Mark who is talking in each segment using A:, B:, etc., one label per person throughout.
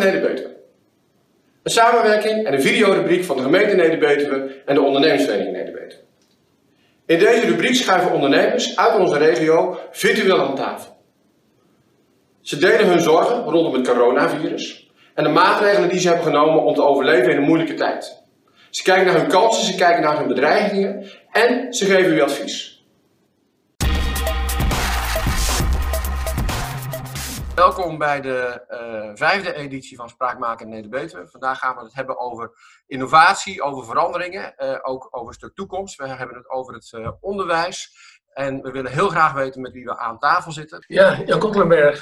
A: Neder-Betuwe. Een samenwerking en een videorubriek van de gemeente Neder-Betuwe en de ondernemersvereniging Neder-Betuwe. In deze rubriek schuiven ondernemers uit onze regio virtueel aan tafel. Ze delen hun zorgen rondom het coronavirus en de maatregelen die ze hebben genomen om te overleven in een moeilijke tijd. Ze kijken naar hun kansen, ze kijken naar hun bedreigingen en ze geven u advies. Welkom bij de uh, vijfde editie van Spraakmaken Neder-Betuwe. Vandaag gaan we het hebben over innovatie, over veranderingen, uh, ook over een stuk toekomst. We hebben het over het uh, onderwijs. En we willen heel graag weten met wie we aan tafel zitten.
B: Ja, Jan Kokkelenberg,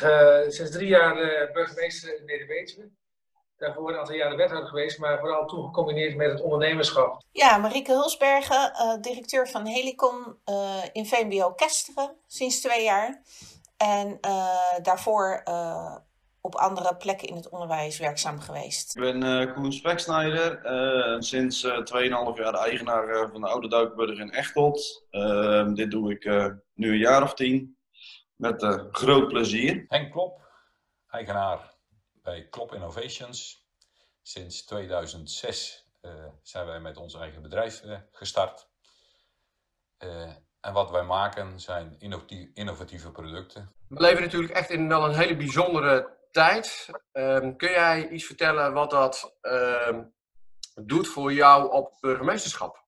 B: sinds drie jaar burgemeester in Neder-Betuwe. Daarvoor een aantal jaren wethouder geweest, maar vooral toen gecombineerd met het ondernemerschap.
C: Ja, Marieke Hulsbergen, directeur van Helicon in VMBO Kesteren sinds twee jaar. En uh, daarvoor uh, op andere plekken in het onderwijs werkzaam geweest.
D: Ik ben uh, Koen Speksnijder, sinds 2,5 jaar de eigenaar van de Oude Duikburg in Echteld. Ehm, dit doe ik nu een jaar of tien, met groot plezier.
E: Henk Klop, eigenaar bij Klop Innovations. Sinds 2006 zijn wij met ons eigen bedrijf gestart. En wat wij maken zijn innovatieve producten.
A: We leven natuurlijk echt in wel een hele bijzondere tijd. Um, kun jij iets vertellen wat dat uh, doet voor jou op burgemeesterschap?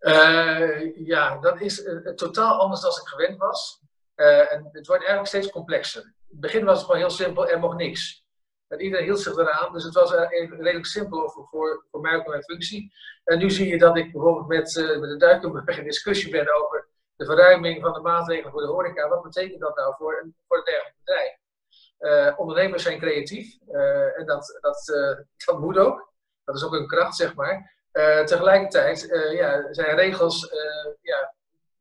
B: Uh, ja, dat is uh, totaal anders dan ik gewend was. Uh, en het wordt eigenlijk steeds complexer. In het begin was het gewoon heel simpel, er mocht niks. En iedereen hield zich eraan, dus het was redelijk simpel voor, voor, mij ook mijn functie. En nu zie je dat ik bijvoorbeeld met, uh, met de Duikenburg in discussie ben over de verruiming van de maatregelen voor de horeca. Wat betekent dat nou voor een, voor een dergelijk bedrijf? Uh, ondernemers zijn creatief en dat, dat, dat moet ook. Dat is ook een kracht, zeg maar. tegelijkertijd ja, zijn regels ja,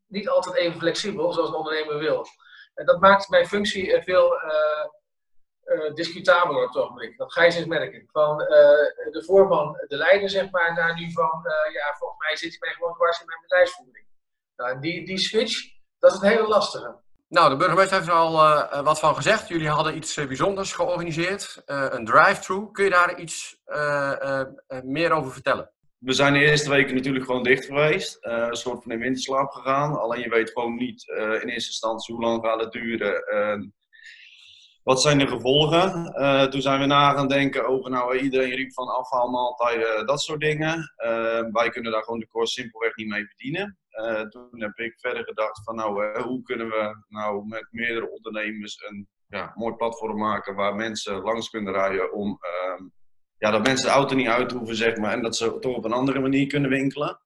B: niet altijd even flexibel zoals een ondernemer wil. En dat maakt mijn functie veel uh, discutabeler op het ogenblik. Dat ga je eens merken. Van uh, de voorman, de leider, zeg maar, naar nu van, uh, ja, volgens mij zit hij mij gewoon dwars in mijn bedrijfsvoering. Nou, die, die switch, dat is het hele lastige.
A: Nou, de burgemeester heeft er al wat van gezegd. Jullie hadden iets bijzonders georganiseerd, een drive-thru. Kun je daar iets meer over vertellen?
D: We zijn de eerste weken natuurlijk gewoon dicht geweest. een soort van in winterslaap gegaan. Alleen je weet gewoon niet in eerste instantie hoe lang gaat het duren wat zijn de gevolgen? Uh, toen zijn we na gaan denken over, nou, iedereen riep van afhaalmaaltijden, dat soort dingen. Uh, wij kunnen daar gewoon de koers simpelweg niet mee bedienen. Uh, toen heb ik verder gedacht van, nou, hoe kunnen we nou met meerdere ondernemers een ja, mooi platform maken waar mensen langs kunnen rijden om, ehm, ja, dat mensen de auto niet uit hoeven, zeg maar, en dat ze toch op een andere manier kunnen winkelen.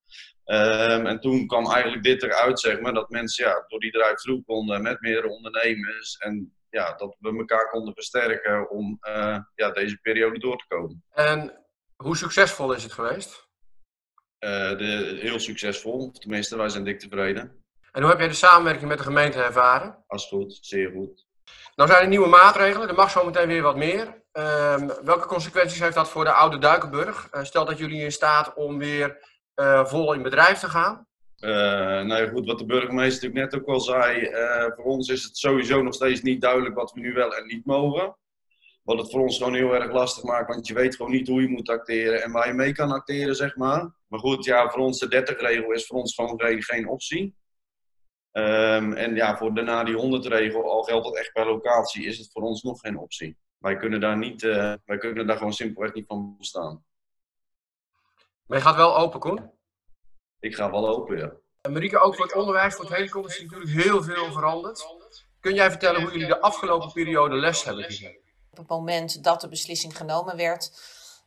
D: Um, en toen kwam eigenlijk dit eruit, zeg maar, dat mensen ja, door die drive-thru konden met meerdere ondernemers en ja, dat we elkaar konden versterken om uh, ja, deze periode door te komen.
A: En hoe succesvol is het geweest?
D: Uh, de, heel succesvol, tenminste, wij zijn dik tevreden.
A: En hoe heb jij de samenwerking met de gemeente ervaren?
D: Als goed, zeer goed.
A: Nou zijn er nieuwe maatregelen, er mag zo meteen weer wat meer. Uh, welke consequenties heeft dat voor de oude Duikenburg? Uh, stel dat jullie in staat om weer vol in bedrijf te gaan.
D: Uh, nou ja, goed, wat de burgemeester natuurlijk net ook al zei, uh, voor ons is het sowieso nog steeds niet duidelijk wat we nu wel en niet mogen. Wat het voor ons gewoon heel erg lastig maakt, want je weet gewoon niet hoe je moet acteren en waar je mee kan acteren, zeg maar. Maar goed, ja, voor ons de 30-regel is voor ons gewoon geen, geen optie. Um, en ja, voor daarna die 100-regel, al geldt dat echt per locatie, is het voor ons nog geen optie. Wij kunnen daar, niet, uh, wij kunnen daar gewoon simpelweg niet van bestaan.
A: Maar je gaat wel open, Koen?
D: Ik ga wel open, ja.
A: En Marieke, ook voor het onderwijs, voor het hele is natuurlijk heel veel veranderd. Kun jij vertellen hoe jullie de afgelopen periode les hebben gezien?
C: Op het moment dat de beslissing genomen werd,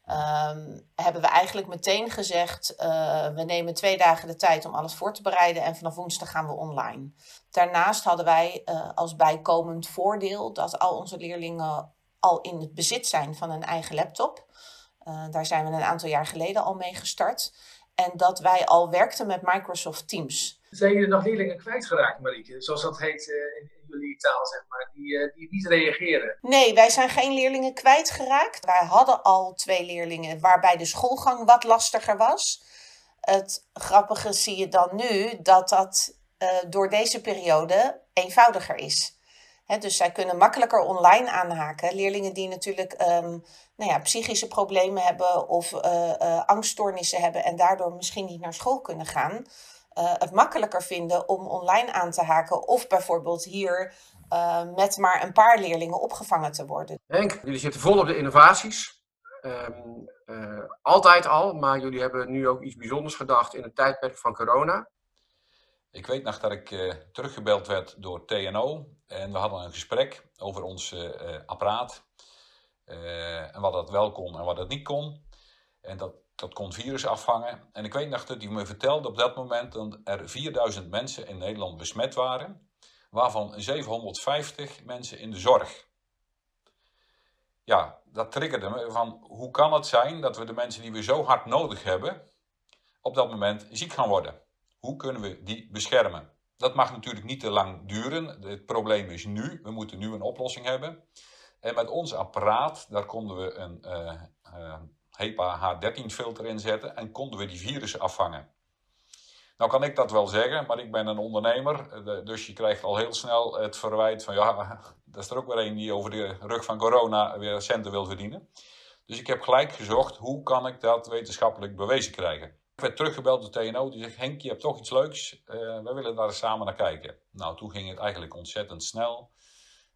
C: um, hebben we eigenlijk meteen gezegd: uh, we nemen twee dagen de tijd om alles voor te bereiden en vanaf woensdag gaan we online. Daarnaast hadden wij uh, als bijkomend voordeel dat al onze leerlingen al in het bezit zijn van een eigen laptop. Uh, daar zijn we een aantal jaar geleden al mee gestart. En dat wij al werkten met Microsoft Teams.
B: Zijn jullie nog leerlingen kwijtgeraakt, Marieke? Zoals dat heet uh, in, jullie taal, zeg maar, die, uh, die niet reageren?
C: Nee, wij zijn geen leerlingen kwijtgeraakt. Wij hadden al twee leerlingen waarbij de schoolgang wat lastiger was. Het grappige zie je dan nu dat dat uh, door deze periode eenvoudiger is. Dus zij kunnen makkelijker online aanhaken. Leerlingen die natuurlijk um, nou ja, psychische problemen hebben of uh, uh, angststoornissen hebben en daardoor misschien niet naar school kunnen gaan, uh, het makkelijker vinden om online aan te haken of bijvoorbeeld hier met maar een paar leerlingen opgevangen te worden.
A: Henk, jullie zitten vol op de innovaties. Um, altijd al, maar jullie hebben nu ook iets bijzonders gedacht in het tijdperk van corona.
E: Ik weet nog dat ik uh, teruggebeld werd door TNO en we hadden een gesprek over ons uh, apparaat. Uh, en wat dat wel kon en wat dat niet kon. En dat, dat kon virus afvangen. En ik weet nog dat hij me vertelde op dat moment dat er 4000 mensen in Nederland besmet waren, waarvan 750 mensen in de zorg. Ja, dat triggerde me van hoe kan het zijn dat we de mensen die we zo hard nodig hebben, op dat moment ziek gaan worden? Hoe kunnen we die beschermen? Dat mag natuurlijk niet te lang duren. Het probleem is nu. We moeten nu een oplossing hebben. En met ons apparaat, daar konden we een uh, HEPA H13 filter in zetten en konden we die virussen afvangen. Nou kan ik dat wel zeggen, maar ik ben een ondernemer, eh, dus je krijgt al heel snel het verwijt van ja, dat is er ook weer een die over de rug van corona weer centen wil verdienen. Dus ik heb gelijk gezocht, hoe kan ik dat wetenschappelijk bewezen krijgen? Ik werd teruggebeld door TNO, die zegt Henk, je hebt toch iets leuks, uh, wij willen daar samen naar kijken. Nou, toen ging het eigenlijk ontzettend snel.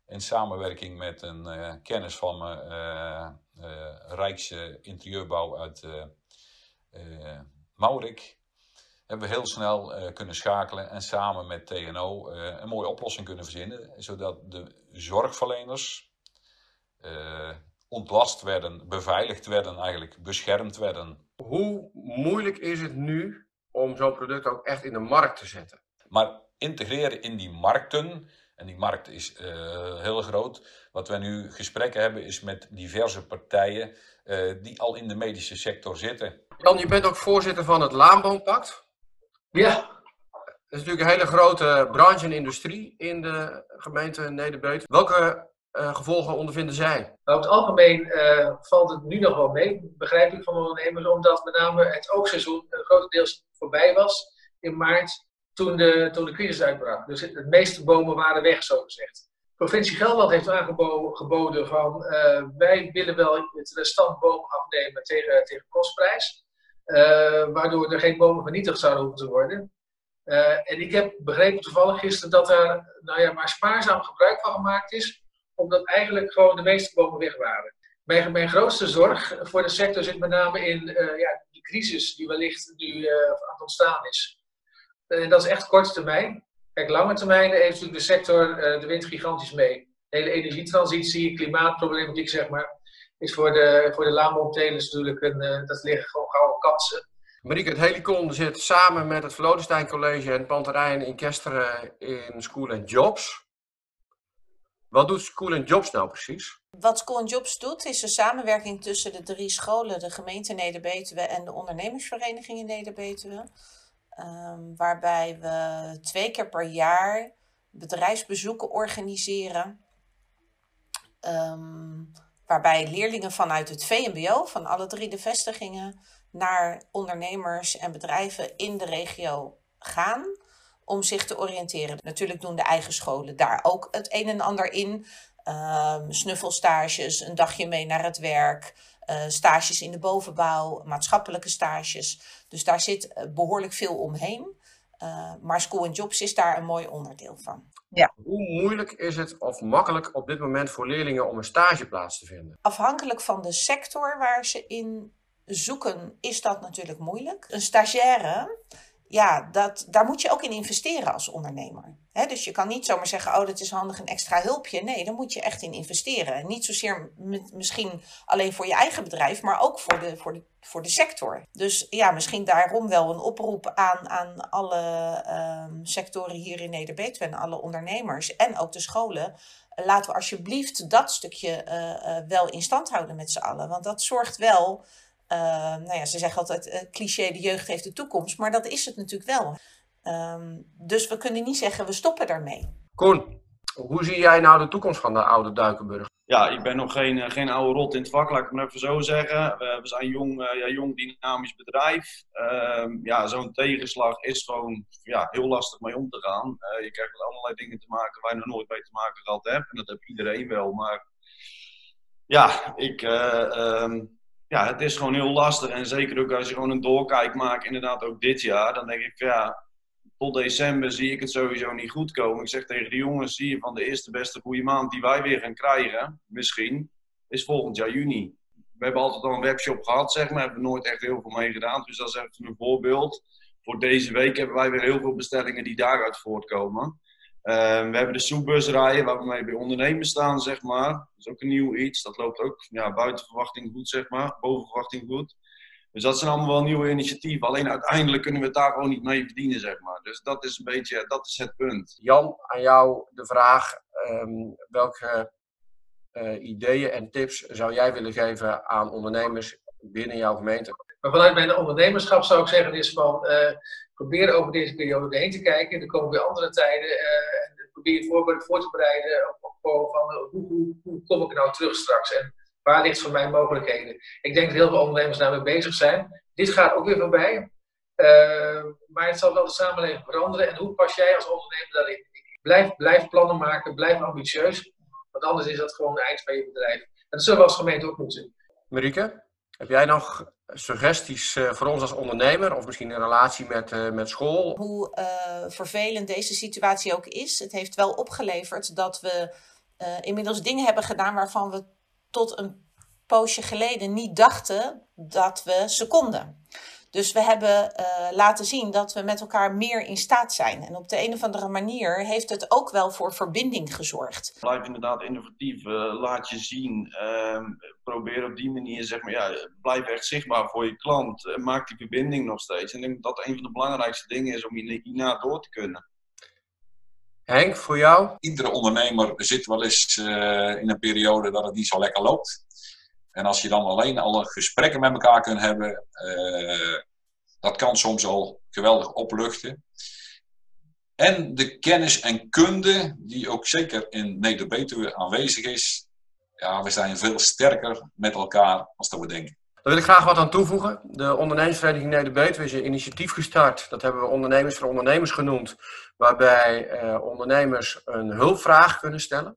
E: In samenwerking met een uh, kennis van me, uh, Rijkse interieurbouw uit Maurik, hebben we heel snel kunnen schakelen en samen met TNO een mooie oplossing kunnen verzinnen, zodat de zorgverleners ontlast werden, beveiligd werden, eigenlijk beschermd werden
A: hoe moeilijk is het nu om zo'n product ook echt in de markt te zetten?
E: Maar integreren in die markten, en die markt is uh, heel groot. Wat we nu gesprekken hebben is met diverse partijen uh, die al in de medische sector zitten.
A: Jan, je bent ook voorzitter van het Laanboompact.
B: Ja.
A: Dat is natuurlijk een hele grote branche en industrie in de gemeente Nederbeut. Welke uh, gevolgen ondervinden zij?
B: Over het algemeen uh, valt het nu nog wel mee, begrijp ik van de ondernemers, omdat met name het oogseizoen uh, grotendeels voorbij was in maart toen de, toen de crisis uitbrak. Dus het meeste bomen waren weg, zo gezegd. Provincie Gelderland heeft aangeboden van wij willen wel het restant bomen afnemen tegen, tegen kostprijs, waardoor er geen bomen vernietigd zouden hoeven te worden. en ik heb begrepen toevallig gisteren dat er nou ja, maar spaarzaam gebruik van gemaakt is omdat eigenlijk gewoon de meeste bomen weg waren. Mijn, grootste zorg voor de sector zit met name in uh, ja, de crisis die wellicht nu uh, aan het ontstaan is. En uh, dat is echt korte termijn. Kijk, lange termijn heeft natuurlijk de sector eh, de wind gigantisch mee. De hele energietransitie, klimaatproblematiek, zeg maar, is voor de, voor de natuurlijk een, dat liggen gewoon gouden kansen.
A: Marieke, het Helicon zit samen met het Vlodestein College en Panterijn in Kesteren in School and Jobs. Wat doet School Jobs nou precies?
C: Wat School Jobs doet, is een samenwerking tussen de drie scholen, de gemeente Neder-Betuwe en de ondernemersvereniging in Neder-Betuwe. Um, waarbij we twee keer per jaar bedrijfsbezoeken organiseren. Um, waarbij leerlingen vanuit het VMBO, van alle drie de vestigingen, naar ondernemers en bedrijven in de regio gaan om zich te oriënteren. Natuurlijk doen de eigen scholen daar ook het een en ander in. Um, snuffelstages, een dagje mee naar het werk, uh, stages in de bovenbouw, maatschappelijke stages. Dus daar zit eh, behoorlijk veel omheen. Uh, maar School and Jobs is daar een mooi onderdeel van.
A: Ja. Hoe moeilijk is het of makkelijk op dit moment voor leerlingen om een stageplaats te vinden?
C: Afhankelijk van de sector waar ze in zoeken, is dat natuurlijk moeilijk. Een stagiaire ja, dat, daar moet je ook in investeren als ondernemer. dus je kan niet zomaar zeggen, oh, dat is handig een extra hulpje. Nee, daar moet je echt in investeren. niet zozeer misschien alleen voor je eigen bedrijf, maar ook voor de, voor de, voor de sector. Dus ja, misschien daarom wel een oproep aan, aan alle um, sectoren hier in Neder-Betuwe en alle ondernemers en ook de scholen. Laten we alsjeblieft dat stukje uh, uh, wel in stand houden met z'n allen. Want dat zorgt wel uh, nou ja, ze zeggen altijd uh, cliché, de jeugd heeft de toekomst, maar dat is het natuurlijk wel. Um, dus we kunnen niet zeggen, we stoppen daarmee.
A: Koen, Hoe zie jij nou de toekomst van de oude Duikenburg?
D: Ja, ik ben nog geen, eh, geen oude rot in het vak, laat ik het maar even zo zeggen. we zijn jong, uh, ja, jong dynamisch bedrijf. Uh, ja, zo'n tegenslag is gewoon ja, heel lastig mee om te gaan. Uh, je krijgt met allerlei dingen te maken waar je nog nooit mee te maken gehad hebt. En dat heeft iedereen wel. Maar ja, ik, um, ja, het is gewoon heel lastig. En zeker ook als je gewoon een doorkijk maakt, inderdaad ook dit jaar. Dan denk ik, ja, tot december zie ik het sowieso niet goed komen. Ik zeg tegen de jongens, zie je van de eerste beste goede maand die wij weer gaan krijgen, misschien, is volgend jaar juni. We hebben altijd al een webshop gehad, zeg maar, hebben nooit echt heel veel mee gedaan. Dus dat is even een voorbeeld. Voor deze week hebben wij weer heel veel bestellingen die daaruit voortkomen. Ehm, we hebben de soepbus rijden, waar we mee bij ondernemers staan, zeg maar. Dat is ook een nieuw iets. Dat loopt ook ja, buiten verwachting goed, zeg maar. Boven verwachting goed. Dus dat zijn allemaal wel nieuwe initiatieven. Alleen uiteindelijk kunnen we het daar gewoon niet mee verdienen, zeg maar. Dus dat is een beetje, dat is het punt.
A: Jan, aan jou de vraag. Um, welke uh, ideeën en tips zou jij willen geven aan ondernemers binnen jouw gemeente?
B: Maar vanuit mijn ondernemerschap zou ik zeggen, is van uh, probeer over deze periode heen te kijken. Er komen weer andere tijden. Uh, probeer je voor, voor te bereiden op, op van hoe, hoe, hoe, kom ik nou terug straks? En waar ligt voor mij mogelijkheden? Ik denk dat heel veel ondernemers daarmee bezig zijn. Dit gaat ook weer voorbij. Maar het zal wel de samenleving veranderen. En hoe pas jij als ondernemer daarin? Blijf, blijf plannen maken, blijf ambitieus. Want anders is dat gewoon het eind van je bedrijf. En dat zullen we als gemeente ook moeten.
A: Marieke, heb jij nog suggesties uh, voor ons als ondernemer? Of misschien in relatie met, uh, met school?
C: Hoe uh, vervelend deze situatie ook is. Het heeft wel opgeleverd dat we inmiddels dingen hebben gedaan waarvan we tot een poosje geleden niet dachten dat we ze konden. Dus we hebben uh, laten zien dat we met elkaar meer in staat zijn. En op de een of andere manier heeft het ook wel voor verbinding gezorgd.
D: Blijf inderdaad innovatief, uh, laat je zien. Uh, probeer op die manier, zeg maar, ja, blijf echt zichtbaar voor je klant. Uh, maak die verbinding nog steeds. En ik denk dat dat een van de belangrijkste dingen is om hierna door te kunnen.
A: Henk, voor jou?
E: Iedere ondernemer zit wel eens in een periode dat het niet zo lekker loopt. En als je dan alleen alle gesprekken met elkaar kunt hebben, uh, dat kan soms al geweldig opluchten. En de kennis en kunde, die ook zeker in Neder-Betuwe aanwezig is, ja, we zijn veel sterker met elkaar als dat we denken.
A: Daar wil ik graag wat aan toevoegen. De ondernemersvereniging Neder-Betuwe is een initiatief gestart. Dat hebben we ondernemers voor ondernemers genoemd. Waarbij eh, ondernemers een hulpvraag kunnen stellen.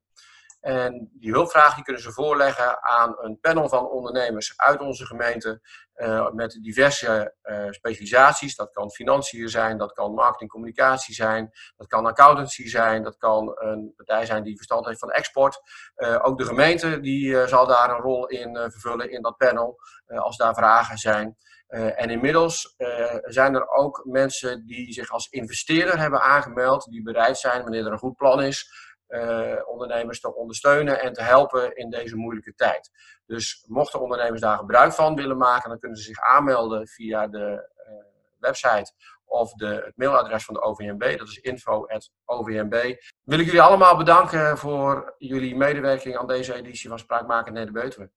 A: En die hulpvraag die kunnen ze voorleggen aan een panel van ondernemers uit onze gemeente uh, met diverse uh, specialisaties. Dat kan financiën zijn, dat kan marketing communicatie zijn, dat kan accountancy zijn, dat kan een partij zijn die verstand heeft van export. Uh, ook de gemeente die zal daar een rol in vervullen in dat panel als daar vragen zijn. en inmiddels zijn er ook mensen die zich als investeerder hebben aangemeld, die bereid zijn, wanneer er een goed plan is, uh, ondernemers te ondersteunen en te helpen in deze moeilijke tijd. Dus mochten ondernemers daar gebruik van willen maken, dan kunnen ze zich aanmelden via de uh, website of de, het mailadres van de OVMB. Dat is info.ovmb. Wil ik jullie allemaal bedanken voor jullie medewerking aan deze editie van Spraakmakend Neder-Betuwe.